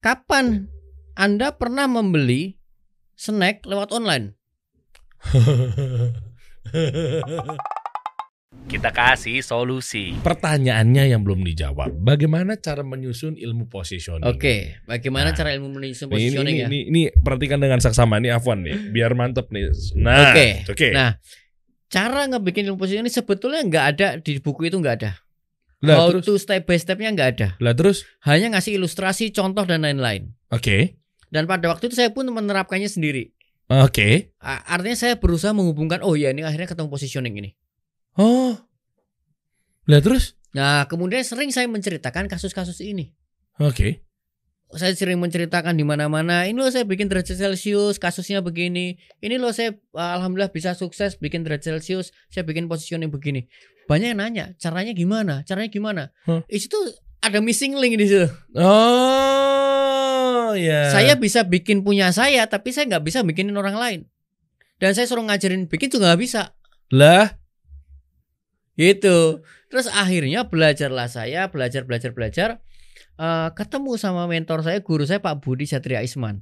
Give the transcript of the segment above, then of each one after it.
kapan Anda pernah membeli snack lewat online? Kita kasih solusi. Pertanyaannya yang belum dijawab. Bagaimana cara menyusun ilmu positioning? Oke, bagaimana Nah. cara ilmu menyusun Nih, ini, positioning ini, ya? ini, ini perhatikan dengan saksama nih Afwan nih, biar mantep nih. Nah, Oke. oke. Nah, cara ngebikin ilmu positioning ini sebetulnya nggak ada di buku itu nggak ada. Lah How terus, to step by stepnya nggak ada. lah terus, Hanya ngasih ilustrasi, contoh dan lain-lain. oke, Dan pada waktu itu saya pun menerapkannya sendiri. oke. A- Artinya saya berusaha menghubungkan, oh ya ini akhirnya ketemu positioning ini. Oh, lah terus, Nah, kemudian sering saya menceritakan kasus-kasus ini. oke. Saya sering menceritakan di mana-mana. Ini loh saya bikin derajat Celcius, kasusnya begini. Ini loh saya uh, alhamdulillah bisa sukses bikin derajat Celcius, saya bikin positioning begini. Banyak yang nanya, caranya gimana? Caranya gimana? Huh. Itu ada missing link di situ. Oh, ya. Saya bisa bikin punya saya, tapi saya nggak bisa bikinin orang lain. Dan saya suruh ngajarin bikin juga nggak bisa. lah, Gitu. Terus akhirnya belajarlah saya, belajar, belajar, belajar. Eh, ketemu sama mentor saya, guru saya Pak Budi Satria Isman,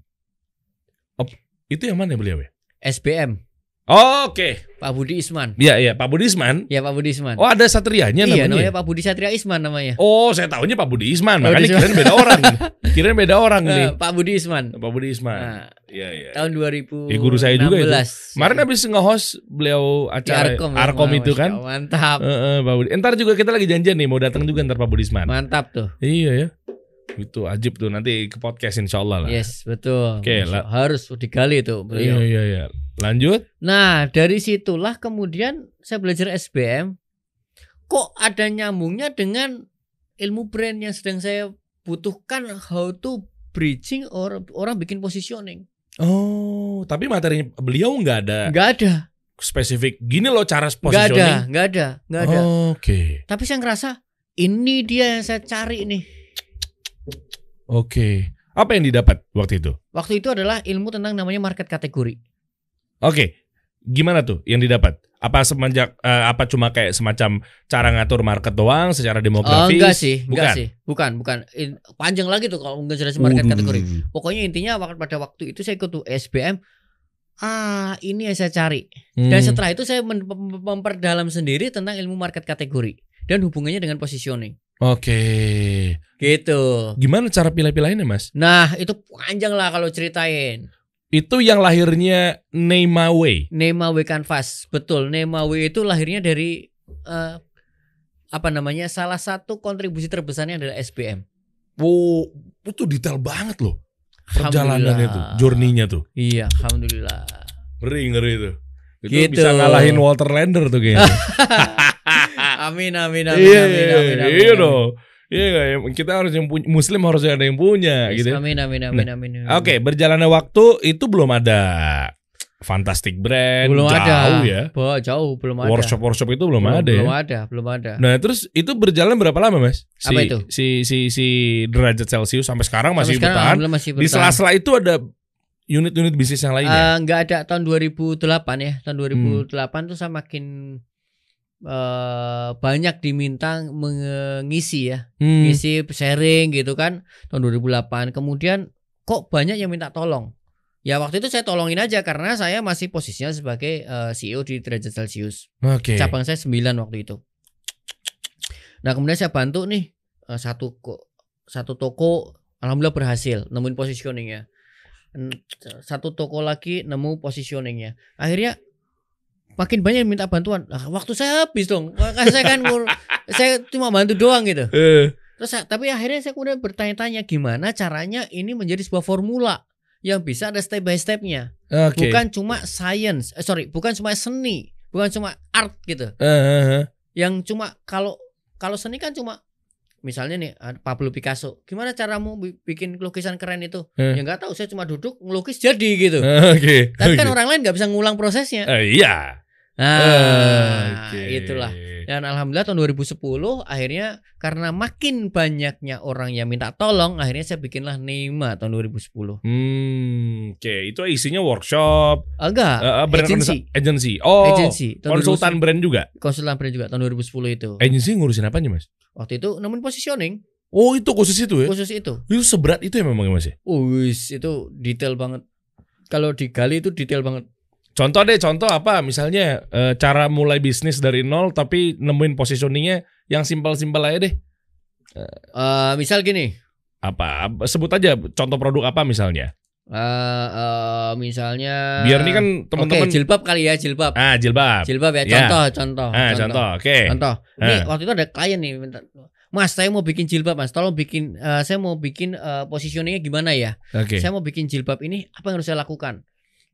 itu yang mana beliau ya? SBM. Oh, Oke, Pak Budi Isman. Iya, iya, Pak Budi Isman. Ya Pak Budi Isman. Oh, ada satrianya iya, namanya. namanya Pak Budi Satria Isman namanya. Oh, saya tahunya Pak Budi Isman, Oh, makanya Budi kirain beda orang. Kirain beda orang nih. Eh, Pak Budi Isman. Pak Budi Isman. Nah, Iya, iya. tahun 2016. Ya, guru saya juga itu. Kemarin habis nge-host beliau Di acara Arkom, ya, Arkom itu kan. Mantap. Heeh, Pak Budi. Ntar juga kita lagi janjian nih mau datang juga ntar Pak Budisman. Mantap tuh. Iya ya. Itu ajib tuh nanti ke podcast insya Allah lah. Yes, betul. Oke, lah. Harus digali tuh Iya beliau. iya iya. Lanjut. Nah, dari situlah kemudian saya belajar SBM. Kok ada nyambungnya dengan ilmu brand yang sedang saya butuhkan how to bridging or orang bikin positioning. Oh, tapi materinya beliau nggak ada Nggak ada, spesifik. Gini loh cara nggak ada, positioning. nggak ada, nggak ada. Oke. Tapi saya ngerasa ini dia yang saya cari nih. Oke. Apa yang didapat waktu itu? Waktu itu adalah ilmu tentang namanya market kategori. Oke. Gimana tuh yang didapat? Apa semenjak eh, apa cuma kayak semacam cara ngatur market doang secara Oh, demografis? enggak sih, enggak Bukan. sih. Bukan, bukan. In- panjang lagi tuh kalau ngejelasin market Waduh. kategori. Pokoknya intinya wak- pada waktu itu saya ikut tuh SBM. Ah, ini yang saya cari. Dan Hmm. setelah itu saya memperdalam sendiri tentang ilmu market kategori dan hubungannya dengan positioning. Oke. Gitu. Gimana cara pilih-pilahinnya, Mas? Nah, itu panjang lah kalau ceritain. Itu yang lahirnya Neymawe. Nemawe Canvas. Betul, Nemawe itu lahirnya dari eh, apa namanya? Salah satu kontribusi terbesarnya adalah SBM. Wow, itu detail banget loh. Perjalanannya tuh, journey-nya tuh. Iya, alhamdulillah. Ngeri, ngeri itu. Itu Gitu. bisa ngalahin Walter Lander tuh kayaknya. amin amin amin Iya, amin iya, amin amin. iya amin. dong. Iya ya? Kita harus yang punya, Muslim harus ada yang punya Yes, gitu. Amin amin amin amin. amin. Oke, berjalannya waktu itu belum ada Fantastic Brand, belum jauh ada. ya. Bah, jauh belum ada. Workshop workshop itu belum, ada Belum ya. ada, belum ada. Nah, terus itu berjalan berapa lama, Mas? Si, Apa itu? Si si si derajat Celcius sampai sekarang masih Sampai sekarang bertahan. masih Di bertahan. sela-sela itu ada unit-unit bisnis yang lainnya. Eh, nggak ada tahun 2008 ya. Tahun Hmm. 2008 tuh saya makin eh, banyak diminta mengisi ya, Hmm. ngisi sharing gitu kan tahun 2008. Kemudian kok banyak yang minta tolong. Ya waktu itu saya tolongin aja karena saya masih posisinya sebagai eh, CEO di Derajat Celcius. Oke. Cabang saya 9 waktu itu. Nah, kemudian saya bantu nih eh, satu satu toko alhamdulillah berhasil nemuin positioningnya. Satu toko lagi nemu positioningnya. Akhirnya makin banyak yang minta bantuan. Nah, waktu saya habis dong. Saya kan saya cuma bantu doang gitu. Eh, Terus saya- tapi akhirnya saya kemudian bertanya-tanya gimana caranya ini menjadi sebuah formula yang bisa ada step by stepnya. Oke. Bukan cuma science, eh, sorry, bukan cuma seni, bukan cuma art gitu Eh, eh, eh. yang cuma kalau kalau seni kan cuma misalnya nih ada Pablo Picasso gimana caramu bi- bikin lukisan keren itu Eh. ya nggak tahu saya cuma duduk ngelukis jadi gitu Oke. tapi kan oke. orang lain nggak bisa ngulang prosesnya Eh, iya. Nah Oke. itulah dan alhamdulillah tahun 2010 akhirnya karena makin banyaknya orang yang minta tolong akhirnya saya bikinlah Nema tahun 2010 Hmm, oke. Itu isinya workshop, enggak eh, eh, brand agency agency. Oh, agency tahun konsultan 2010 brand juga. konsultan brand juga tahun 2010 itu Agency ngurusin apa nih, Mas? waktu itu nemuin positioning Oh itu khusus itu ya? khusus itu. Itu seberat itu ya memang Mas ya? Wis, itu detail banget. Kalau digali itu detail banget. Contoh deh, contoh apa? Misalnya eh, cara mulai bisnis dari nol tapi nemuin positioningnya yang simpel-simpel aja deh. Eh, misal gini, Apa? Sebut aja contoh produk apa misalnya. eh, eh, misalnya Biar nih kan teman-teman. jilbab kali ya, jilbab. ah jilbab. Jilbab ya, Ya. contoh, contoh. ah contoh. Oke. Contoh. Ini Eh. waktu itu ada klien nih minta, Mas, saya mau bikin jilbab, Mas. Tolong bikin eh, saya mau bikin eh, positioningnya gimana ya? Oke. Saya mau bikin jilbab ini, apa yang harus saya lakukan?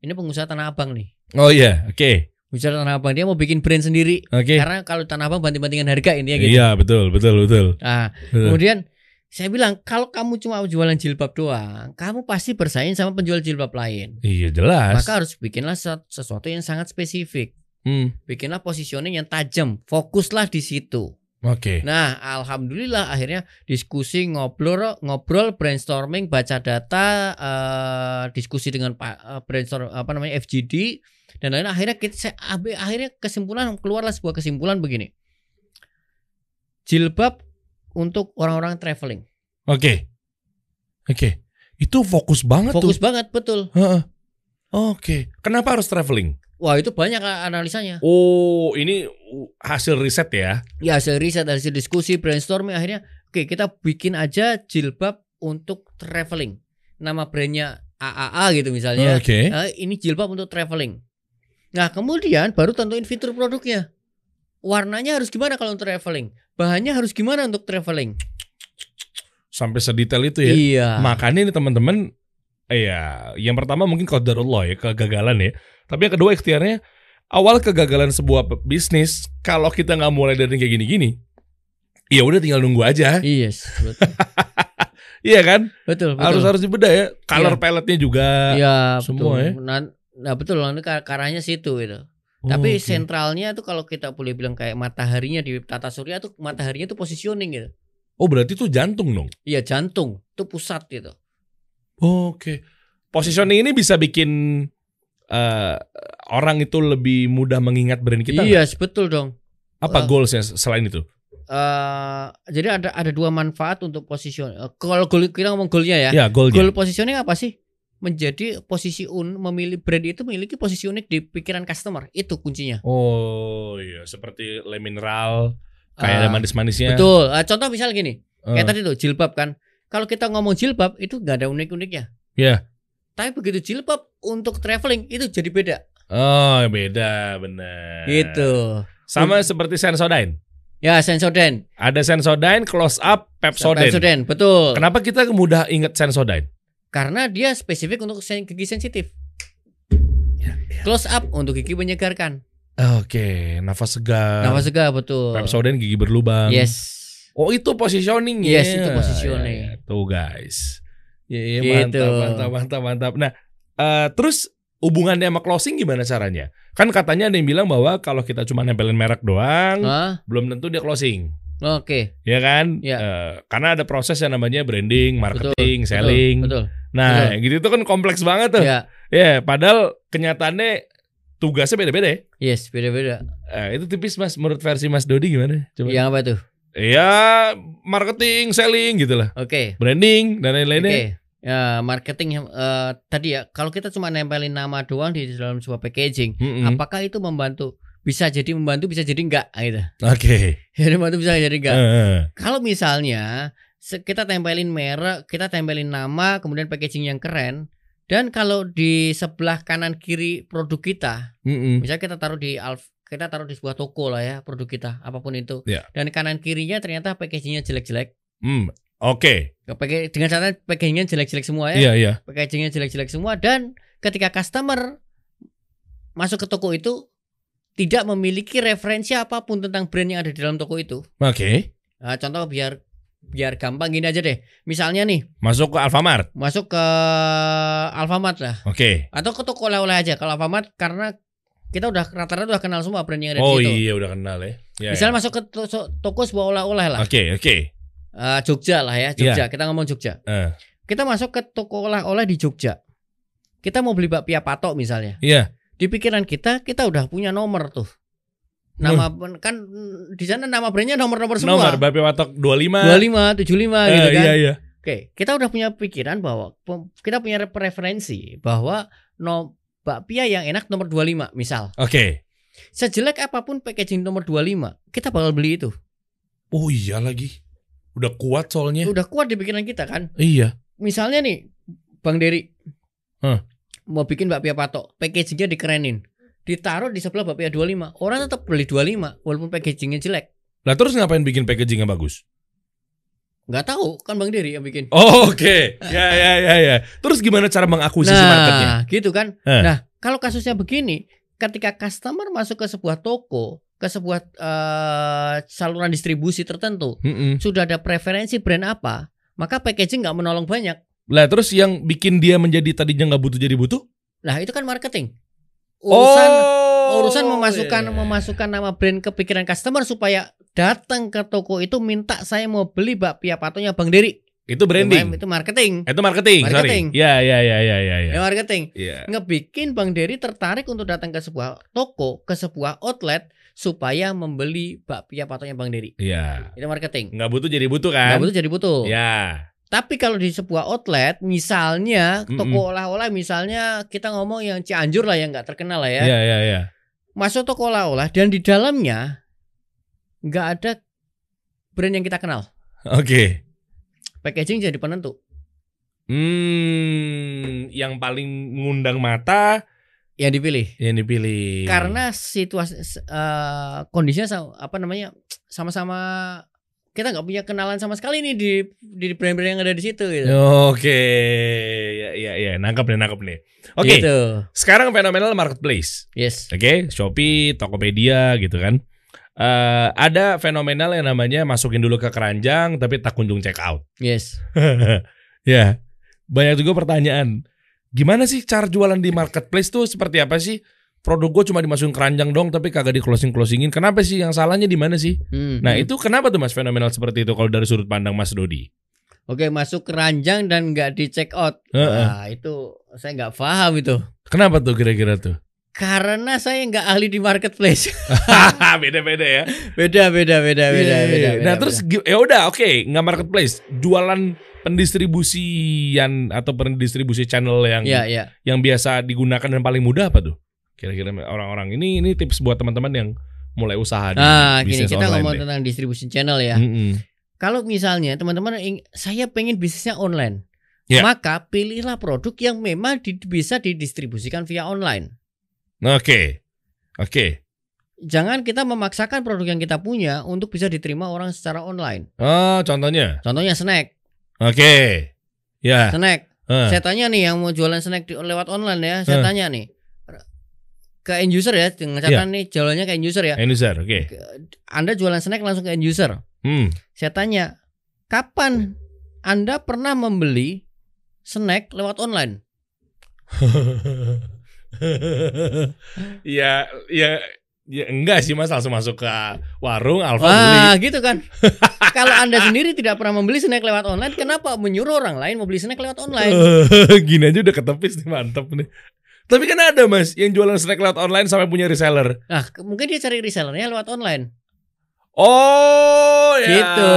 Ini pengusaha Tanah Abang nih. Oh iya, oke. Pengusaha Tanah Abang dia mau bikin brand sendiri. Oke. Karena kalau Tanah Abang banting-bantingan harga ini ya gitu. Iya betul betul betul. Nah, Betul. kemudian saya bilang kalau kamu cuma jualan jilbab doang, kamu pasti bersaing sama penjual jilbab lain. Iya jelas. Maka harus bikinlah sesu- sesuatu yang sangat spesifik. Hmm, Bikinlah positioning yang tajam, fokuslah di situ. Oke. Nah, alhamdulillah akhirnya diskusi, ngobrol, ngobrol, brainstorming, baca data, eh, diskusi dengan Pak eh, brainstorm apa namanya FGD dan lain akhirnya kita akhirnya kesimpulan keluarlah sebuah kesimpulan begini. Jilbab untuk orang-orang traveling. Oke. Oke. Itu fokus banget Fokus tuh. banget betul. Heeh. Oke. Kenapa harus traveling? Wah, itu banyak analisanya. Oh, ini hasil riset ya. Ya, hasil riset, hasil diskusi, brainstorming akhirnya oke, kita bikin aja jilbab untuk traveling. Nama brandnya AAA gitu misalnya. Oke. Eh, ini jilbab untuk traveling. Nah, kemudian baru tentuin fitur produknya. Warnanya harus gimana kalau untuk traveling? Bahannya harus gimana untuk traveling? Sampai sedetail itu ya. Iya. Makanya ini teman-teman ya, yang pertama mungkin qadarullah ya, kegagalan ya. Tapi yang kedua ikhtiarnya awal kegagalan sebuah bisnis kalau kita nggak mulai dari kayak gini-gini, ya udah tinggal nunggu aja. Yes, betul. Iya kan? betul, betul. Harus harus dibedah ya. Color Iya. palette-nya juga. Iya, semua betul. ya. Nah, nah, betul, nanti kar- karanya situ gitu. Tapi Oh, Oke. sentralnya tuh kalau kita boleh bilang kayak mataharinya di tata surya tuh mataharinya tuh positioning gitu. Oh, berarti itu jantung dong. Iya, jantung, tuh pusat gitu. Oke. Positioning ini bisa bikin eh, orang itu lebih mudah mengingat brand kita. iya, betul dong. Apa Eh. goalsnya selain itu? eh jadi ada ada dua manfaat untuk position. eh, kalau goal kita ngomong goalnya ya. Ya, goalnya. Goal positioning apa sih? Menjadi posisi un memilih brand itu memiliki posisi unik di pikiran customer. Itu kuncinya. Oh iya, seperti le mineral, kayak ada Ah, manis-manisnya. Betul. Eh, contoh misal gini, Eh, kayak tadi tuh jilbab kan. Kalau kita ngomong jilbab itu nggak ada unik-uniknya. Iya. Tapi begitu jilbab untuk traveling itu jadi beda. Oh, beda, benar. Gitu. Sama seperti Sensodyne. Ya, Sensodyne. Ada Sensodyne, Close Up, Pepsodent. Pepsodent, betul. Kenapa kita mudah ingat Sensodyne? Karena dia spesifik untuk gigi sensitif. Ya, Close up untuk gigi menyegarkan. Oke, nafas segar. Nafas segar betul. Pepsodent gigi berlubang. Yes. Oh, itu positioning Yes, itu positioning. Ya, ya. Tuh, guys. Ya, ya, Gitu. mantap, mantap, mantap, mantap. Nah, eh, terus hubungannya sama closing gimana caranya? Kan katanya ada yang bilang bahwa kalau kita cuma nempelin merek doang, Hah? belum tentu dia closing. Oke. Ya kan? Ya. Eh, karena ada proses yang namanya branding, marketing, Betul, selling. Betul. Nah, gitu itu kan kompleks banget tuh. Ya. Ya, padahal kenyataannya tugasnya beda-beda ya. Yes, beda-beda. Eh, itu tipis Mas menurut versi Mas Dodi gimana? Coba. Yang apa tuh? Ya, marketing, selling gitu lah. Oke. Branding dan Oke. lain-lainnya. Ya, marketing eh, tadi ya, kalau kita cuma nempelin nama doang di dalam sebuah packaging, Mm-mm. apakah itu membantu? Bisa jadi membantu, bisa jadi enggak gitu. Oke. Jadi membantu bisa jadi enggak. Eh. Kalau misalnya kita tempelin merek, kita tempelin nama, kemudian packaging yang keren, dan kalau di sebelah kanan kiri produk kita, Mm-mm. misalnya kita taruh di Alf, kita taruh di sebuah toko lah ya produk kita, apa pun itu, Ya. dan kanan kirinya ternyata packagingnya jelek-jelek, Hmm, Oke. Pakai- dengan catatan packagingnya jelek-jelek semua ya, Iya, iya. packagingnya jelek-jelek semua, dan ketika customer masuk ke toko itu tidak memiliki referensi apa pun tentang brand yang ada di dalam toko itu. Oke. Nah, contoh biar biar gampang gini aja deh. Misalnya nih, Masuk ke Alfamart. masuk ke Alfamart lah Oke. atau ke toko oleh-oleh aja. Kalau Alfamart karena kita udah rata-rata udah kenal semua brand yang ada Oh di situ. iya udah kenal ya. Ya, Misalnya ya. masuk ke to- toko sebuah oleh-oleh lah. Oke, oke. Eh, Jogja lah ya, Jogja. Kita ngomong Jogja. Eh. Kita masuk ke toko oleh-oleh di Jogja. Kita mau beli bakpia patok misalnya. Iya. Di pikiran kita, kita udah punya nomor tuh. Nama kan mm, di sana nama brandnya nomor-nomor semua. Nomor Bape Watok 25. 25, 75 Eh, gitu kan. Iya, iya. Oke, kita udah punya pikiran bahwa kita punya preferensi bahwa no bakpia yang enak nomor 25 misal. Oke. Sejelek apa pun packaging nomor 25, kita bakal beli itu. Oh iya lagi. Udah kuat soalnya. Udah kuat di pikiran kita kan. Iya. Misalnya nih, Bang Dery. Hah. Mau bikin bakpia patok, packagingnya dikerenin. Ditaruh di sebelah bakpia 25. Orang tetap beli 25 walaupun packagingnya jelek. Lah terus ngapain bikin packaging yang bagus? Nggak tahu, kan Bang Dery yang bikin. Oh, Oke. Ya ya ya ya. Terus gimana cara mengakuisisi marketnya? Nah, gitu kan. Eh. Nah, kalau kasusnya begini, ketika customer masuk ke sebuah toko, ke sebuah eh, saluran distribusi tertentu, Mm-mm. sudah ada preferensi brand apa, maka packaging nggak menolong banyak. Lah terus yang bikin dia menjadi tadinya nggak butuh jadi butuh? Nah, itu kan marketing. Urusan oh, urusan memasukkan iya. memasukkan nama brand ke pikiran customer supaya datang ke toko itu minta saya mau beli bakpia patonya Bang Dery. itu branding. Itu marketing. Itu marketing, Marketing. sorry. Ya ya ya ya ya ya. Ya, marketing. Iya. ngebikin Bang Dery tertarik untuk datang ke sebuah toko, ke sebuah outlet supaya membeli bakpia patonya Bang Dery. Iya. Itu marketing. Nggak butuh jadi butuh kan? Nggak butuh jadi butuh. Ya. Tapi kalau di sebuah outlet, misalnya toko olah-olah, misalnya kita ngomong yang Cianjur lah yang nggak terkenal lah ya, Iya iya iya. masuk toko olah-olah dan di dalamnya nggak ada brand yang kita kenal. Oke. Packaging jadi penentu. Hmm, yang paling ngundang mata yang dipilih. yang dipilih. Karena situasi eh, kondisinya sama- apa namanya sama-sama kita nggak punya kenalan sama sekali nih di di brand-brand yang ada di situ gitu. Oke, ya ya ya, nangkep nih, nangkep nih. Oke, Gitu. sekarang fenomenal marketplace. Yes. Oke, Shopee, Tokopedia gitu kan. Eh ada fenomenal yang namanya masukin dulu ke keranjang tapi tak kunjung check out. Yes. ya, banyak juga pertanyaan. Gimana sih cara jualan di marketplace tuh seperti apa sih? Produk gue cuma dimasukin keranjang dong tapi kagak di closing closingin. Kenapa sih? Yang salahnya di mana sih? Hmm, Nah hmm. itu kenapa tuh mas fenomenal seperti itu kalau dari sudut pandang Mas Dodi? Oke, masuk keranjang dan nggak di check out. Heeh. Wah, itu saya nggak paham itu. Kenapa tuh kira-kira tuh? Karena saya nggak ahli di marketplace. Beda-beda ya. beda, beda, beda, beda, Iya, beda, iya. beda, Nah beda. terus ya udah oke nggak marketplace jualan pendistribusian atau pendistribusi channel yang Iya, iya. yang biasa digunakan dan paling mudah apa tuh? Kira-kira orang-orang ini ini tips buat teman-teman yang mulai usaha di Nah, gini bisnis kita online ngomong deh. tentang distribution channel ya. Mm-mm. Kalau misalnya teman-teman saya pengen bisnisnya online, Ya. maka pilihlah produk yang memang di- bisa didistribusikan via online. Oke, oke. Jangan kita memaksakan produk yang kita punya untuk bisa diterima orang secara online. Oh contohnya, Contohnya snack, oke, ya. snack. Eh, Saya tanya nih yang mau jualan snack di, lewat online ya, saya Eh. tanya nih ke end user ya, dengan catatan nih jualannya ke end user ya. end user, oke. Anda jualan snack langsung ke end user. Hmm. Saya tanya, kapan Anda pernah membeli snack lewat online? ya, ya, ya enggak sih mas langsung masuk ke warung Alfa beli. Wah, gitu kan. Kalau Anda sendiri tidak pernah membeli snack lewat online, kenapa menyuruh orang lain membeli snack lewat online? Gini aja udah ketepis nih mantap nih. Tapi kan ada mas yang jualan snack lewat online sampai punya reseller. Nah, mungkin dia cari resellernya lewat online. Oh ya. Gitu.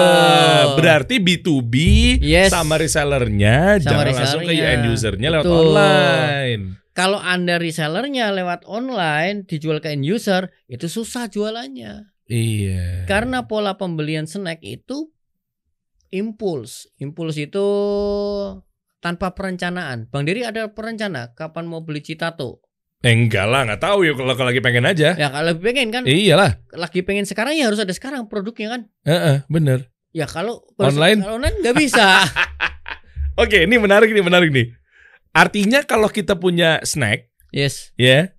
Berarti B2B Yes. sama resellernya Sama jangan langsung ke resellernya. end usernya lewat Betul. online. Kalau Anda resellernya lewat online dijual ke end user, itu susah jualannya. Iya. Karena pola pembelian snack itu impuls. Impuls itu tanpa perencanaan. Bang Diri ada perencana kapan mau beli Citato? Eh, enggak lah, nggak tahu ya kalau kalau lagi pengen aja. Ya kalau lebih pengen kan, iyalah. lagi pengen sekarang ya harus ada sekarang produknya kan. Heeh, bener. Ya kalau Online? kalau online nggak bisa. Oke, ini menarik nih, menarik nih. Artinya kalau kita punya snack, yes. ya,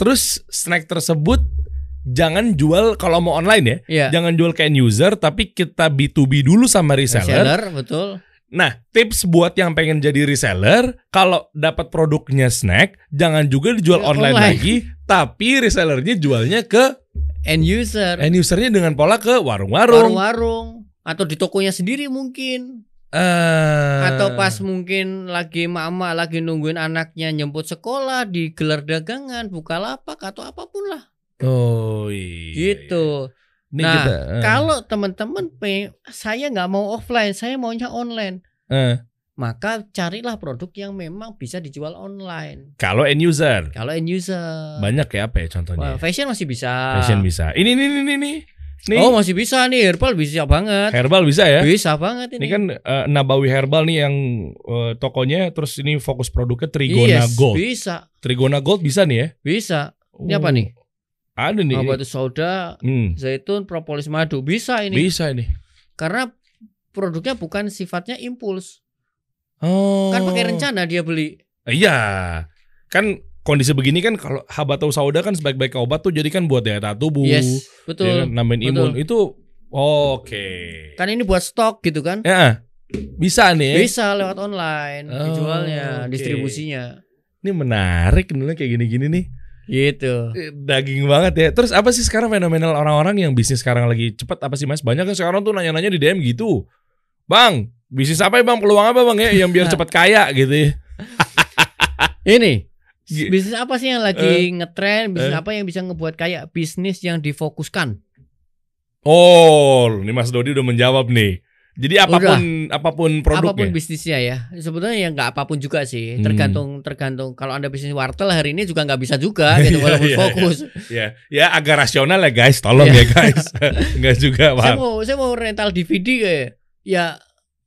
terus snack tersebut jangan jual kalau mau online ya, Ya. jangan jual ke end user, tapi kita B2B dulu sama reseller. Reseller betul. Nah, tips buat yang pengen jadi reseller, kalau dapat produknya snack, jangan juga dijual Ya, online, online. lagi, tapi resellernya jualnya ke End user. end usernya dengan pola ke warung-warung. Warung-warung atau di tokonya sendiri mungkin. Eh, Atau pas mungkin lagi mama lagi nungguin anaknya jemput sekolah di gelar dagangan, buka lapak atau apa pun lah. Oh iya. Gitu. Ini Nah, kita, eh, Kalau teman-teman saya nggak mau offline, saya maunya online. eh, Maka carilah produk yang memang bisa dijual online. kalau end user Kalau end user. banyak ya apa ya contohnya? Wah, fashion masih bisa. Fashion bisa. Ini nih nih nih nih. Oh masih bisa nih herbal bisa banget. herbal bisa ya. Bisa banget ini. Ini kan eh, Nabawi Herbal nih yang eh, tokonya terus ini fokus produknya Trigona Yes, Gold. Bisa, Trigona Gold bisa nih ya. bisa. Ini apa Oh, nih? Ada nih. Batu soda, Hmm, zaitun, propolis madu. Bisa ini. bisa nih. Karena produknya bukan sifatnya impuls. Oh. Kan pakai rencana dia beli. Iya. Kan kondisi begini kan kalau habatus sauda kan sebaik-baik obat tuh jadi kan buat daya tahan tubuh. Yes, ya betul. kan, nambahin betul. imun. Itu oke. Kan ini buat stok gitu kan. Ya, bisa nih. ya. Bisa lewat online Oh, dijualnya, oke. distribusinya. Ini menarik nih kayak gini-gini nih. Gitu. Eh, Daging banget ya. Terus apa sih sekarang fenomenal orang-orang yang bisnis sekarang lagi cepet apa sih Mas? Banyak kan sekarang tuh nanya-nanya di DM gitu. Bang, bisnis apa ya Bang? Peluang apa Bang ya yang biar cepet kaya gitu ya. Ini bisnis apa sih yang lagi ngetren? Bisnis eh. apa yang bisa ngebuat kaya? Bisnis yang difokuskan. Oh, ini Mas Dodi udah menjawab nih. Jadi apa pun apa pun produknya. Apa pun bisnisnya ya. Sebetulnya ya nggak apa pun juga sih. Hmm. Tergantung tergantung. Kalau anda bisnis wartel hari ini juga nggak bisa juga gitu Iya, walaupun iya, fokus. ya, ya agak rasional ya guys, tolong Iya. ya guys. Enggak juga, Saya mau saya mau rental DVD kayak ya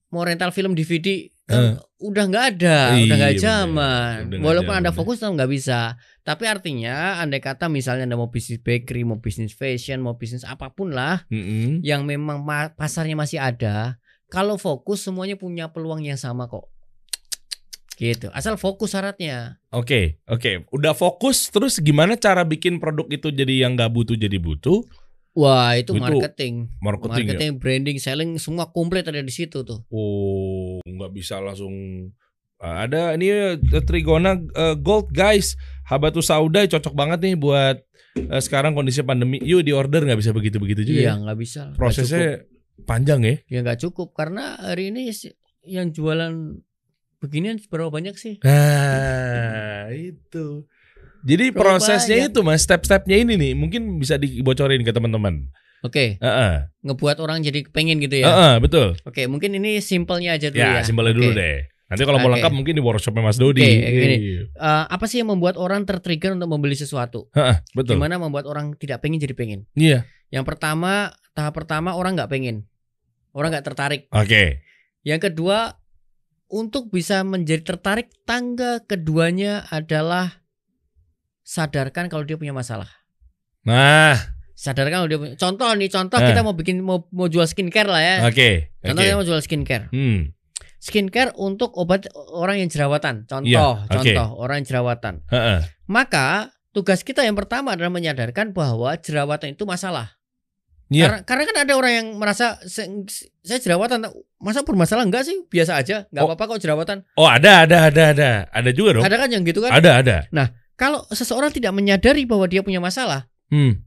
mau rental film DVD kan udah nggak ada, Iya, udah nggak bener. zaman. Udah nggak Walaupun anda fokus tetap nggak bisa. Tapi artinya andai kata misalnya anda mau bisnis bakery, mau bisnis fashion, mau bisnis apa pun lah Mm-mm. yang memang ma- pasarnya masih ada, kalau fokus semuanya punya peluang yang sama kok. Gitu. Asal fokus syaratnya. Oke, oke. Udah fokus terus gimana cara bikin produk itu jadi yang nggak butuh jadi butuh? Wah, itu Itu marketing. Marketing, ya. Marketing, branding, selling semua komplit ada di situ tuh. Oh, nggak bisa langsung Ah, ada ini eh, Trigona eh, Gold guys. Habatus Sauda cocok banget nih buat eh, sekarang kondisi pandemi. Yuk di order nggak bisa begitu-begitu juga. Iya, ya. nggak bisa. nggak cukup. Prosesnya panjang ya. ya nggak cukup karena hari ini yang jualan beginian berapa banyak sih? Nah, itu. Jadi Berapa prosesnya banyak? itu mas, step-stepnya ini nih, mungkin bisa dibocorin ke teman-teman. Oke, Heeh, ngebuat orang jadi pengen gitu ya. heeh, betul. Oke, mungkin ini simpelnya aja dulu Ya, ya. simpelnya Oke. dulu deh. Nanti kalau mau lengkap mungkin di workshopnya Mas Dodi. Gini. Iya. Eh, apa sih yang membuat orang tertrigger untuk membeli sesuatu? Heeh, betul. Gimana membuat orang tidak pengen jadi pengen? Iya. Yang pertama, tahap pertama orang nggak pengen, orang nggak tertarik. Oke. Yang kedua, untuk bisa menjadi tertarik, tangga keduanya adalah sadarkan kalau dia punya masalah. Nah, Sadarkan kalau dia punya. Contoh nih, contoh Eh. kita mau bikin mau mau jual skincare lah ya. oke. Oke. Contoh kita mau jual skincare. Hmm. Skincare untuk obat orang yang jerawatan. Contoh, Iya, oke. contoh orang yang jerawatan. Heeh. Maka tugas kita yang pertama adalah menyadarkan bahwa jerawatan itu masalah. Iya. Karena, karena kan ada orang yang merasa "Se- saya jerawatan, masa bermasalah enggak sih? Biasa aja, nggak Oh. apa-apa kok jerawatan. Oh, ada ada ada ada. Ada juga dong. Ada kan yang gitu kan? Ada ada. Kalau seseorang tidak menyadari bahwa dia punya masalah, Hmm.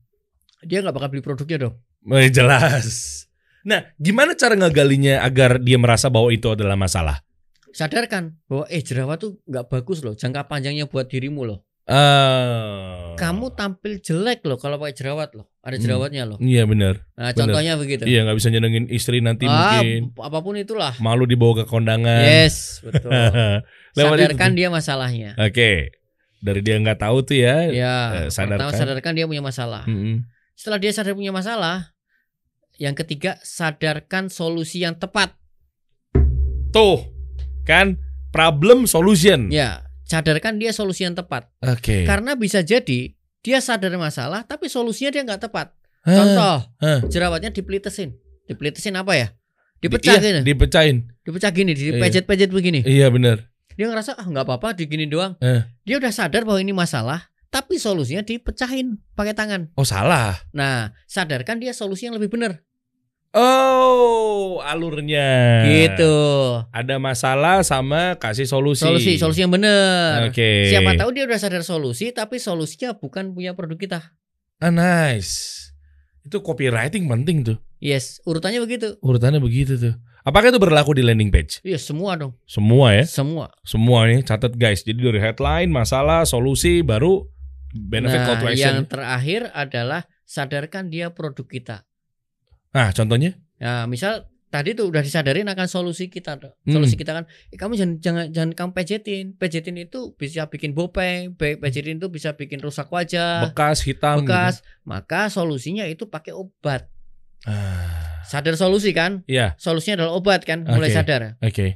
dia nggak bakal beli produknya dong. Eh, jelas. Nah, gimana cara ngegalinya agar dia merasa bahwa itu adalah masalah? Sadarkan bahwa eh jerawat tuh nggak bagus loh, jangka panjangnya buat dirimu loh. Ah. Kamu tampil jelek loh kalau pakai jerawat loh, ada Hmm. jerawatnya loh. Iya benar. Nah Bener. contohnya begitu. Iya nggak bisa nyenengin istri nanti ah, mungkin apa pun itulah. malu dibawa ke kondangan. Yes, betul. Lewat itu Sadarkan tuh. dia masalahnya. Oke. Dari dia nggak tahu tuh ya. Ya, Eh, pertama sadarkan. sadarkan dia punya masalah. Mm-mm. Setelah dia sadar punya masalah, yang ketiga sadarkan solusi yang tepat. Tuh, kan problem solution. Ya, sadarkan dia solusi yang tepat. Oke. Karena bisa jadi dia sadar masalah tapi solusinya dia nggak tepat. Contoh, hah. jerawatnya dipelitesin. Dipelitesin apa ya? Di- Dipecah iya, gini. Dipecahin. Dipecah gini, dipejet-pejet begini. Iya benar. Dia ngerasa ah nggak apa-apa digini doang. Eh. Dia udah sadar bahwa ini masalah, tapi solusinya dipecahin pakai tangan. Oh salah. Nah, sadarkan dia solusi yang lebih benar. Oh, alurnya. Gitu. Ada masalah sama kasih solusi. Solusi, solusi yang benar. Oke. Siapa tahu dia udah sadar solusi, tapi solusinya bukan punya produk kita. Ah, nice. Itu copywriting penting tuh. Yes, urutannya begitu. Urutannya begitu tuh. Apakah itu berlaku di landing page? Iya, semua dong. Semua ya. Semua. Semua nih catat guys. Jadi dari headline, masalah, solusi, baru benefit nah, call to action. yang terakhir adalah sadarkan dia produk kita. Nah, contohnya? Nah, misal tadi tuh udah disadarin akan solusi kita. tuh. Hmm. Solusi kita kan, eh, kamu jangan jangan jangan kamu pejetin. Pejetin itu bisa bikin bopeng, pe- pejetin itu bisa bikin rusak wajah, Bekas hitam. gitu. bekas. Maka solusinya itu pakai obat. Ah, Sadar solusi kan? Iya, Solusinya adalah obat kan? Mulai Oke. sadar. oke.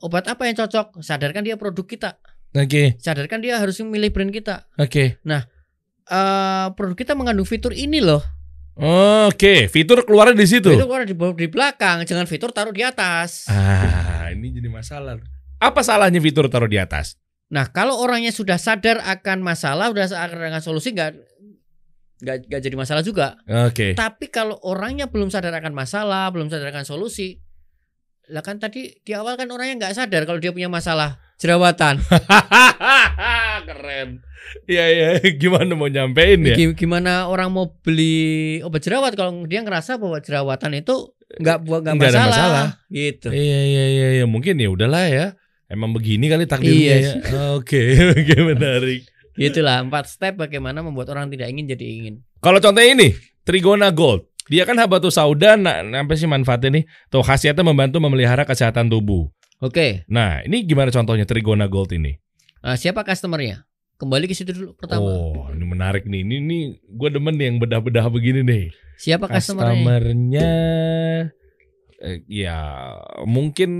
Obat apa yang cocok? Sadarkan dia produk kita. Oke, Sadarkan dia harus memilih brand kita. oke. Eh produk kita mengandung fitur ini loh. Oke, fitur keluarnya di situ. Fitur keluar di, di belakang, jangan fitur taruh di atas. Ah, ini jadi masalah. Apa salahnya fitur taruh di atas? Nah, kalau orangnya sudah sadar akan masalah, sudah sadar akan solusi, nggak nggak jadi masalah juga. Oke. Tapi kalau orangnya belum sadar akan masalah, belum sadar akan solusi, lah kan tadi di awal kan orangnya nggak sadar kalau dia punya masalah jerawatan. Keren. Iya iya, gimana mau nyampein ya? Gi- Gimana orang mau beli obat jerawat kalau dia ngerasa bahwa jerawatan itu nggak buat nggak masalah, masalah. gitu. Iya iya iya iya, mungkin ya udahlah ya. Emang begini kali takdirnya Iya ya. Oke, oke menarik. Gitulah empat step bagaimana membuat orang tidak ingin jadi ingin. Kalau contohnya ini, Trigona Gold. Dia kan habatus sauda, nah, apa sih manfaatnya nih? Tuh khasiatnya membantu memelihara kesehatan tubuh. Oke, Nah, ini gimana contohnya Trigona Gold ini? nah, siapa customernya? Kembali ke situ dulu pertama. Oh, ini menarik nih. Ini ini gue demen nih yang bedah-bedah begini nih. Siapa customernya? Customernya eh, ya mungkin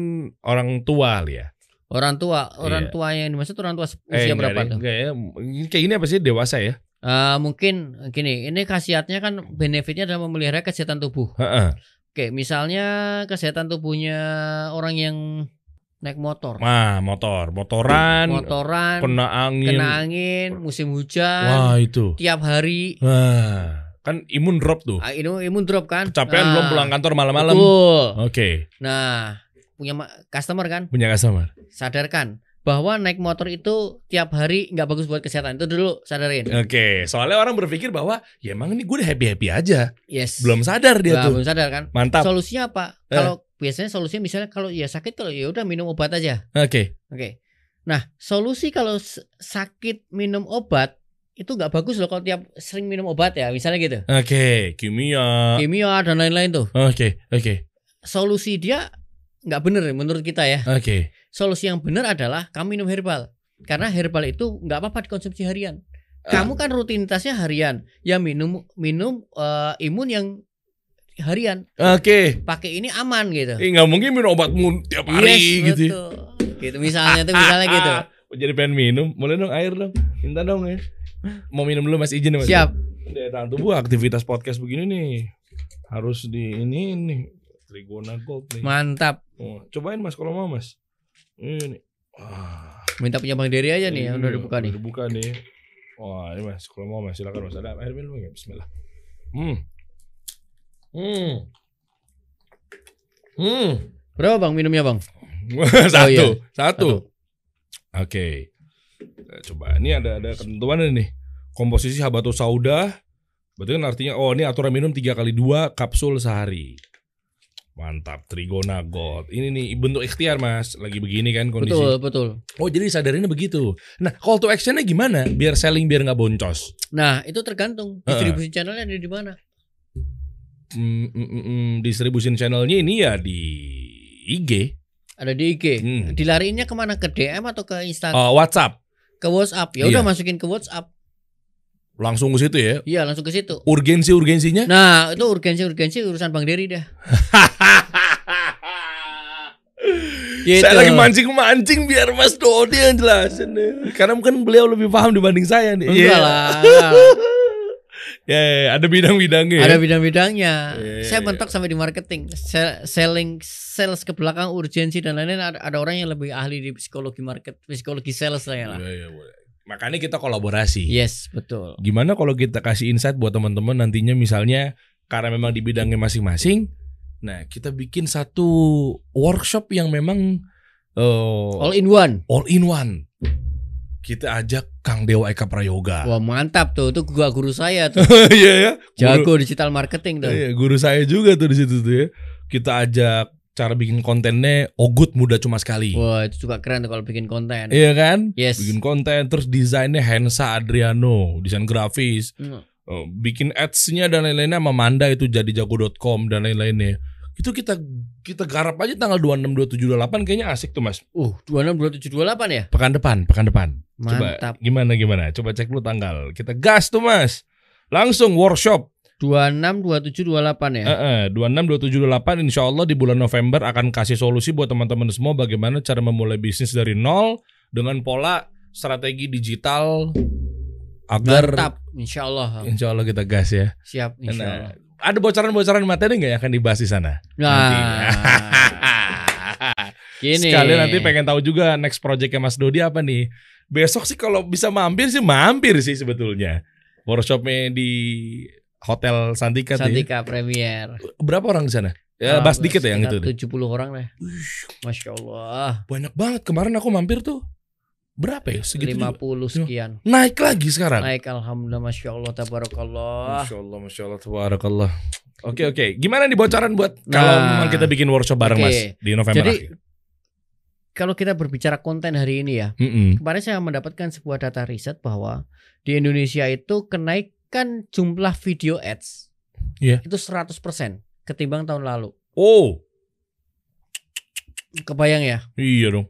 orang tua ya. Orang tua, orang Iya. tua yang dimaksud orang tua usia Eh, berapa tuh? enggak ya. Kayak ini apa sih dewasa ya? Eh, mungkin gini, ini khasiatnya kan benefitnya adalah memelihara kesehatan tubuh. Heeh. Oke, misalnya kesehatan tubuhnya orang yang naik motor, Wah, motor, motoran, motoran, kena angin. kena angin, musim hujan, Wah, itu. tiap hari, Wah, kan imun drop tuh. ah, ini imun drop kan? Kecapean Nah, belum pulang kantor malam-malam. Oke, Nah, punya customer kan, punya customer. sadarkan bahwa naik motor itu tiap hari nggak bagus buat kesehatan. Itu dulu sadarin. Oke, soalnya orang berpikir bahwa ya emang ini gue udah happy-happy aja. Yes. Belum sadar dia Nah, tuh. belum sadar kan? Mantap. Solusinya apa? Eh. Kalau biasanya solusinya misalnya kalau ya sakit kalau ya udah minum obat aja. Oke. Oke. Nah, solusi kalau sakit minum obat itu nggak bagus loh kalau tiap sering minum obat ya, misalnya gitu. Oke, kimia. Kimia dan lain-lain tuh. Oke, oke. Solusi dia nggak bener menurut kita ya. Oke. Solusi yang benar adalah kamu minum herbal. Karena herbal itu nggak apa-apa dikonsumsi harian. Kamu kan rutinitasnya harian. Ya minum minum eh, imun yang harian. Oke. Pakai ini aman gitu. Eh nggak mungkin minum obatmu tiap hari Yes, gitu. ya. betul. Gitu misalnya tuh misalnya gitu. Jadi pengen minum, boleh dong air dong. Minta dong ya. Mau minum dulu Mas izin ya, Mas. Siap. Daya tahan tubuh aktivitas podcast begini nih harus di ini nih Trigona Gold nih. Mantap. Oh, cobain Mas kalau mau Mas. Ini. Wah. Minta punya Bang Dery aja nih yang udah Iya, dibuka nih. Udah dibuka nih. Wah, ini Mas, kalau mau Mas silakan Mas. Ada air minum nggak? Bismillah. Hmm. Hmm. Hmm. Berapa Bang minumnya Bang? satu, iya. satu. Oke. Kita Coba ini ada ada ketentuan nih. Komposisi habatus sauda. Berarti kan artinya oh ini aturan minum 3 kali 2 kapsul sehari. Mantap, Trigona Gold. Ini nih bentuk ikhtiar Mas, lagi begini kan kondisi. Betul, betul. Oh jadi sadarinnya begitu. Nah call to actionnya gimana? Biar selling biar nggak boncos. Nah, itu tergantung distribusi channelnya ada di mana. Hmm, mm, mm, mm, distribusin channelnya ini ya di IG, Ada di IG. Hmm. Dilariinnya ke mana? Ke DM atau ke Instagram? Oh, WhatsApp, Ke WhatsApp. Ya Iya. udah masukin ke WhatsApp. langsung ke situ ya. Iya, langsung ke situ. Urgensi urgensinya? Nah, itu urgensi-urgensi urusan Bang Dery dah. Gitu. Saya lagi mancing-mancing biar Mas Dodi yang jelasin deh. Karena mungkin beliau lebih paham dibanding saya nih. Enggak Iya. lah. Ya, ya, ya, ada bidang-bidangnya. ya. Ada bidang-bidangnya. Iya, Saya iya. mentok sampai di marketing, Sel- selling, sales ke belakang, urgensi dan lain-lain. Ada, ada orang yang lebih ahli di psikologi market, psikologi sales lah. Iya, iya, boleh. Makanya kita kolaborasi. Yes, betul. Gimana kalau kita kasih insight buat teman-teman nantinya misalnya karena memang di bidangnya masing-masing, nah kita bikin satu workshop yang memang eh, All in one. all in one. Kita ajak Kang Dewa Eka Prayoga. Wah mantap tuh, itu gua guru saya tuh, Iya ya. Guru, jago digital marketing tuh. iya, guru saya juga tuh di situ tuh ya. Kita ajak cara bikin kontennya ogut mudah cuma sekali. Wah itu juga keren tuh kalau bikin konten. Iya kan? Yes. Bikin konten terus desainnya Hensa Adriano, desain grafis, Hmm. bikin ads-nya dan lain-lainnya sama Manda itu jadi jago.com dan lain-lainnya. Itu kita kita garap aja tanggal 26 27 28 kayaknya asik tuh Mas. Uh 26 27 28 ya. Pekan depan, pekan depan. Coba Mantap. gimana gimana? Coba cek dulu tanggal. Kita gas tuh Mas. Langsung workshop. 26 27 28 ya. Eh, eh, 26 27 28 insya Allah di bulan November akan kasih solusi buat teman-teman semua bagaimana cara memulai bisnis dari nol dengan pola strategi digital agar Mantap. Insya Allah. insya Allah kita gas ya. Siap. Insya Nah, Allah. Ada bocoran-bocoran materi nggak yang akan dibahas di sana? Nah. Gini. Sekalian nanti pengen tahu juga next projectnya Mas Dodi apa nih. Besok sih kalau bisa mampir sih mampir sih sebetulnya. Workshopnya di Hotel Santika, tuh ya. Santika Premier. Berapa orang di sana? Ya, bahas dikit ya yang itu. deh. 70 orang deh. Masya Allah. Banyak banget. Kemarin aku mampir tuh. Berapa ya? Segitu juga. 50 sekian. Naik lagi sekarang. Naik alhamdulillah Masya Allah Tabarakallah. Masya Allah, Masya Allah, Tabarakallah. Oke, oke. Gimana nih bocoran buat kalau Nah. memang kita bikin workshop bareng Oke. Mas di November Jadi akhir? kalau kita berbicara konten hari ini ya, Mm-mm. kemarin saya mendapatkan sebuah data riset bahwa di Indonesia itu kenaikan jumlah video ads Iya. itu 100% ketimbang tahun lalu. Oh, Kebayang ya? iya dong.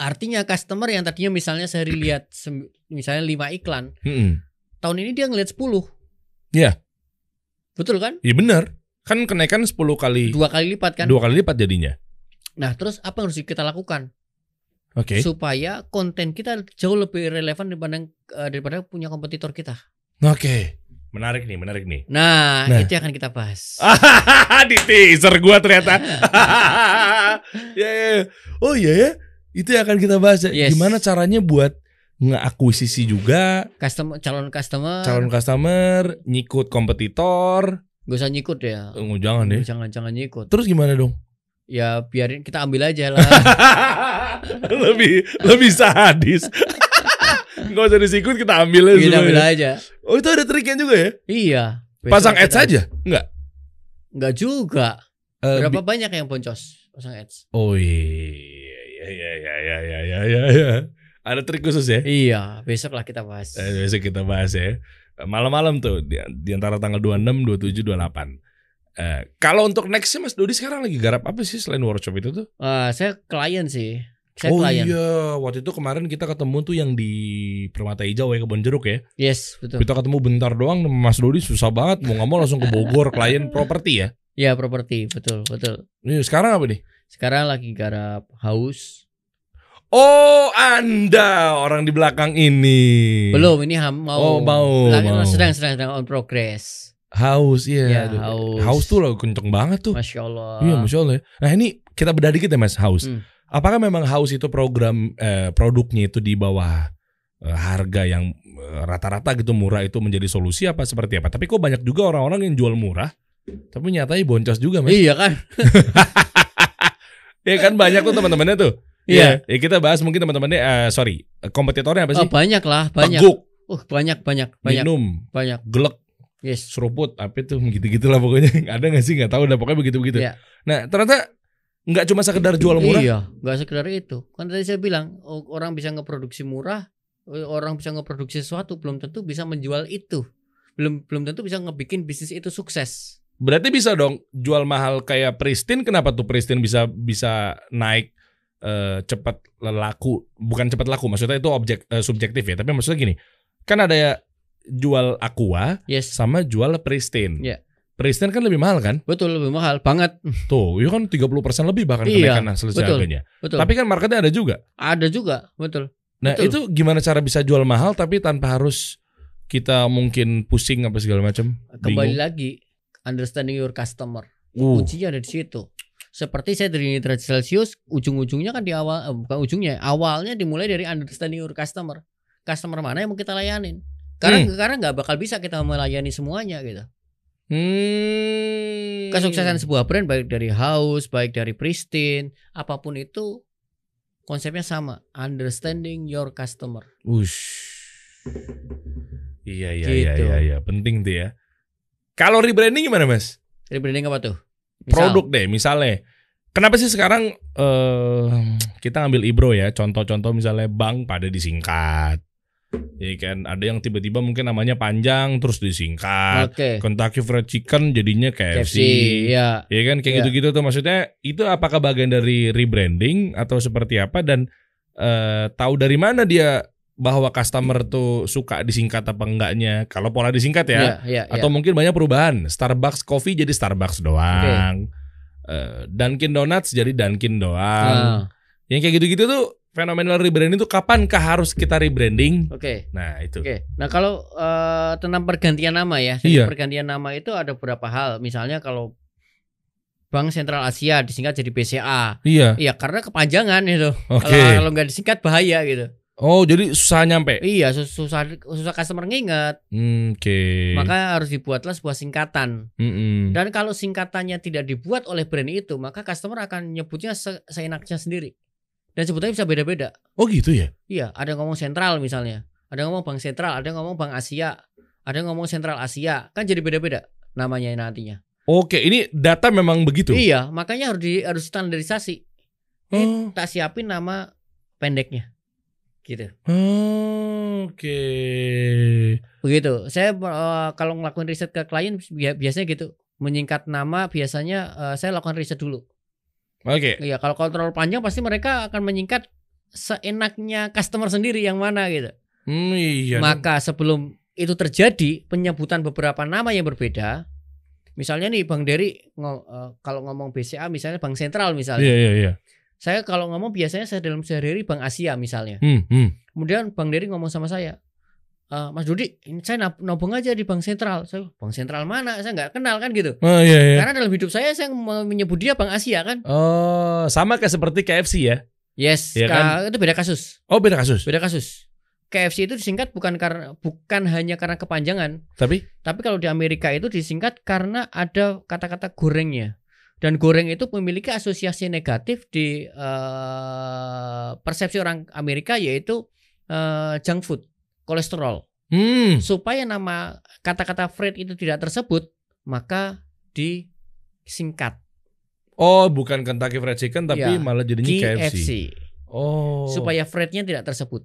Artinya customer yang tadinya misalnya sehari lihat misalnya 5 iklan, Mm-mm. tahun ini dia ngeliat 10. Iya. Betul kan? Iya benar. Kan kenaikan 10 kali, Dua kali lipat kan? dua kali lipat jadinya. Nah, terus apa yang harus kita lakukan Oke. supaya konten kita jauh lebih relevan daripada eh, daripada punya kompetitor kita? Oke. Menarik nih, menarik nih. Nah, Nah. itu yang akan kita bahas. di teaser gua ternyata. ya, ya, ya. Oh iya ya. Itu yang akan kita bahas. ya. Yes. Gimana caranya buat ngeakuisisi juga Customer calon customer calon customer, nyikut kompetitor. gak usah nyikut ya. Oh, jangan deh. Jangan jangan nyikut. Terus gimana dong? Ya biarin kita ambil aja lah. lebih lebih sadis. Gak usah disikut kita ambil aja. kita ambil aja. Oh itu ada triknya juga ya? Iya. Pasang ads aja? Enggak. Enggak juga. Eh, Berapa banyak yang boncos pasang ads? Oh iya iya iya iya iya iya iya iya. iya. Ada trik khusus ya? Iya, besok lah kita bahas. Eh, besok kita bahas ya. Malam-malam tuh di, di antara tanggal 26, 27, 28. Eh, kalau untuk nextnya Mas Dodi sekarang lagi garap apa sih selain workshop itu tuh? Ah, saya klien sih. Saya oh klien. iya, waktu itu kemarin kita ketemu tuh yang di Permata Hijau ya kebon jeruk ya. Yes, betul. Kita ketemu bentar doang Mas Dodi susah banget mau nggak mau langsung ke Bogor klien properti ya. Iya, properti, betul, betul. Ini sekarang apa nih? Sekarang lagi garap house. Oh, Anda orang di belakang ini. Belum, ini ham Oh, mau. mau, Lagi mau. sedang sedang sedang on progress. Haus iya. Ya, haus. Haus tuh loh kenceng banget tuh. Masya Allah. Iya, masya Allah. ya. Nah ini kita bedah dikit ya Mas Haus. Hmm. Apakah memang Haus itu program eh, produknya itu di bawah eh, harga yang eh, rata-rata gitu murah itu menjadi solusi apa seperti apa? Tapi kok banyak juga orang-orang yang jual murah, tapi nyatanya boncos juga Mas. Iya kan? Iya kan banyak tuh teman-temannya tuh. Iya. Ya, kita bahas mungkin teman-temannya eh, sorry kompetitornya apa Oh, sih? banyak lah, banyak. Teguk, Uh, banyak banyak banyak minum, banyak. gelek, Yes. seruput, apa itu gitu-gitulah pokoknya. Ada nggak sih nggak tahu, udah pokoknya begitu-begitu. Iya. Nah ternyata nggak cuma sekedar jual murah. Iya, nggak sekedar itu. Kan tadi saya bilang oh, orang bisa ngeproduksi murah, orang bisa ngeproduksi sesuatu belum tentu bisa menjual itu. Belum belum tentu bisa ngebikin bisnis itu sukses. Berarti bisa dong jual mahal kayak Pristine. Kenapa tuh Pristine bisa bisa naik eh, cepat laku? Bukan cepat laku, maksudnya itu objek eh, subjektif ya. Tapi maksudnya gini, kan ada ya jual Aqua Yes. sama jual Pristine. Iya. Pristine kan lebih mahal kan? Betul lebih mahal banget. Tuh, itu kan 30% lebih bahkan Iya, kenaikan selesai betul. harganya. Betul. Tapi kan marketnya ada juga. ada juga, betul. Nah, Betul. itu gimana cara bisa jual mahal tapi tanpa harus kita mungkin pusing apa segala macam? Kembali Bingung. lagi understanding your customer. Uh, Kuncinya ada di situ. Seperti saya dari Nitra Celsius, ujung-ujungnya kan di awal, eh, bukan ujungnya, awalnya dimulai dari understanding your customer. Customer mana yang mau kita layanin? Karena Hmm. karena nggak bakal bisa kita melayani semuanya gitu. hmm. Kesuksesan sebuah brand baik dari House, baik dari Pristine, apa pun itu konsepnya sama, understanding your customer. Ush. Iya iya Gitu. iya iya iya, penting tuh ya. Kalau rebranding gimana mas? Rebranding apa tuh? Misal, Produk deh, misalnya kenapa sih sekarang eh kita ngambil Ibro ya, contoh-contoh misalnya bank pada disingkat. Ya kan, ada yang tiba-tiba mungkin namanya panjang terus disingkat. Oke. Kentucky Fried Chicken jadinya KFC. KFC, ya. Ya kan kayak Iya. gitu-gitu tuh maksudnya itu apakah bagian dari rebranding atau seperti apa dan eh, tahu dari mana dia bahwa customer tuh suka disingkat apa enggaknya kalau pola disingkat ya Iya, iya, atau mungkin banyak perubahan Starbucks coffee jadi Starbucks doang Eh, Dunkin Donuts jadi Dunkin doang Ah, yang kayak gitu-gitu tuh fenomenal rebranding tuh kapankah harus kita rebranding Oke. nah itu Oke. Nah, kalau eh, tentang pergantian nama ya. Iya. Pergantian nama itu ada beberapa hal. Misalnya kalau Bank Sentral Asia disingkat jadi BCA. iya Iya, karena kepanjangan itu. oke Kalau kalau nggak disingkat bahaya gitu. Oh jadi susah nyampe Iya, sus- susah susah customer nginget. Hmm, oke Maka harus dibuatlah sebuah singkatan. Mm-mm. Dan kalau singkatannya tidak dibuat oleh brand itu, maka customer akan nyebutnya se- seenaknya sendiri. Dan sebetulnya bisa beda-beda. oh gitu ya Iya, ada yang ngomong sentral misalnya. Ada yang ngomong bank sentral, ada yang ngomong bank Asia, ada yang ngomong sentral Asia. Kan jadi beda-beda namanya nantinya. Oke, ini data memang begitu. Iya, makanya harus di harus standarisasi. Ini Oh, tak siapin nama pendeknya. Gitu. oh, oke. Begitu. Saya eh, kalau ngelakuin riset ke klien bi- biasanya gitu. Menyingkat nama biasanya eh, saya lakukan riset dulu. Oke. Iya, kalau kontrol panjang pasti mereka akan menyingkat seenaknya customer sendiri yang mana gitu. Hmm, iya. Maka sebelum itu terjadi penyebutan beberapa nama yang berbeda, misalnya nih Bang Dery eh, kalau ngomong BCA misalnya Bank Sentral misalnya, Iya, iya, iya. Saya kalau ngomong biasanya saya dalam sehari-hari Bank Asia misalnya, Hmm, hmm. kemudian Bang Dery ngomong sama saya, "Eh, Mas Dudi, ini saya nab- nabung aja di Bank Sentral, saya Bank Sentral mana? Saya nggak kenal kan gitu. Oh, iya, iya. Karena dalam hidup saya saya menyebut dia Bank Asia kan. Oh, sama kayak seperti KFC ya. Yes, Iya ka- itu beda kasus. Oh, beda kasus. Beda kasus. KFC itu disingkat bukan karena bukan hanya karena kepanjangan, Tapi tapi kalau di Amerika itu disingkat karena ada kata-kata gorengnya. Dan goreng itu memiliki asosiasi negatif di eh, persepsi orang Amerika yaitu eh, junk food, kolesterol. hmm, Supaya nama kata-kata Fred itu tidak tersebut, maka disingkat oh, bukan Kentucky Fried Chicken tapi Iya. malah jadinya KFC. KFC Oh. supaya Frednya tidak tersebut.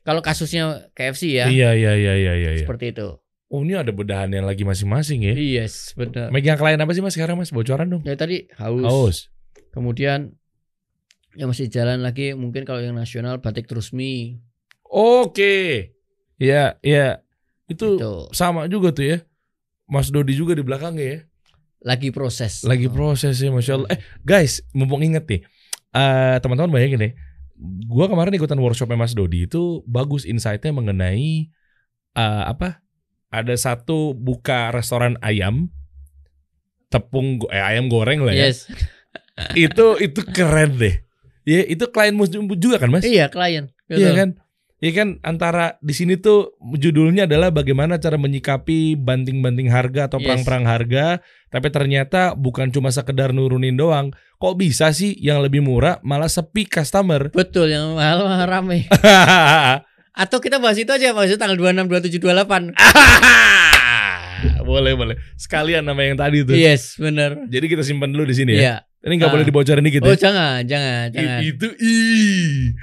Kalau kasusnya KFC ya, Iya, iya, iya, iya, iya. iya. seperti itu. Oh, ini ada bedahan yang lagi masing-masing ya. Yes, benar. Megang klien apa sih Mas sekarang Mas? Bocoran dong. Ya tadi haus. Haus. Kemudian yang masih jalan lagi mungkin kalau yang nasional batik terusmi Oke. Iya, iya. Itu itu sama juga tuh ya. Mas Dodi juga di belakangnya ya. lagi proses. Lagi proses ya, masya Allah. Eh, guys, mumpung inget nih, eh teman-teman bayangin deh. Gua kemarin ikutan workshopnya Mas Dodi itu bagus insight-nya mengenai eh apa? Ada satu buka restoran ayam, tepung eh, ayam goreng lah ya. Yes. Itu itu keren deh. Ya itu klienmu juga kan Mas? Iya, klien. Iya kan? Iya kan antara di sini tuh judulnya adalah bagaimana cara menyikapi banting-banting harga atau Yes. perang-perang harga, tapi ternyata bukan cuma sekedar nurunin doang. Kok bisa sih yang lebih murah malah sepi customer? Betul yang mahal mahal rame. Atau kita bahas itu aja, bahas itu tanggal 26 27 28. boleh boleh. Sekalian nama yang tadi tuh. Yes, benar. Jadi kita simpan dulu di sini ya. Iya. Ini nggak Ah. boleh dibocorin dikit Oh, ya. jangan, jangan, I- jangan. itu ih.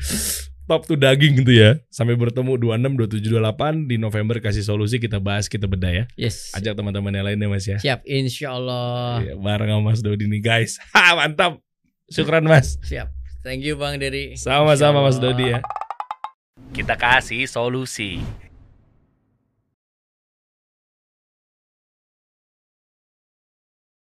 Top tuh daging gitu ya. Sampai bertemu 26 27 28 di November kasih solusi kita bahas kita bedah ya. Yes. Ajak teman-teman yang lainnya Mas ya. Siap, insya Allah. Iya, bareng sama Mas Dodi nih guys. Ha, mantap. Syukran Mas. Siap. Thank you Bang Dery. Sama-sama Mas. Dodi ya. Kita kasih solusi.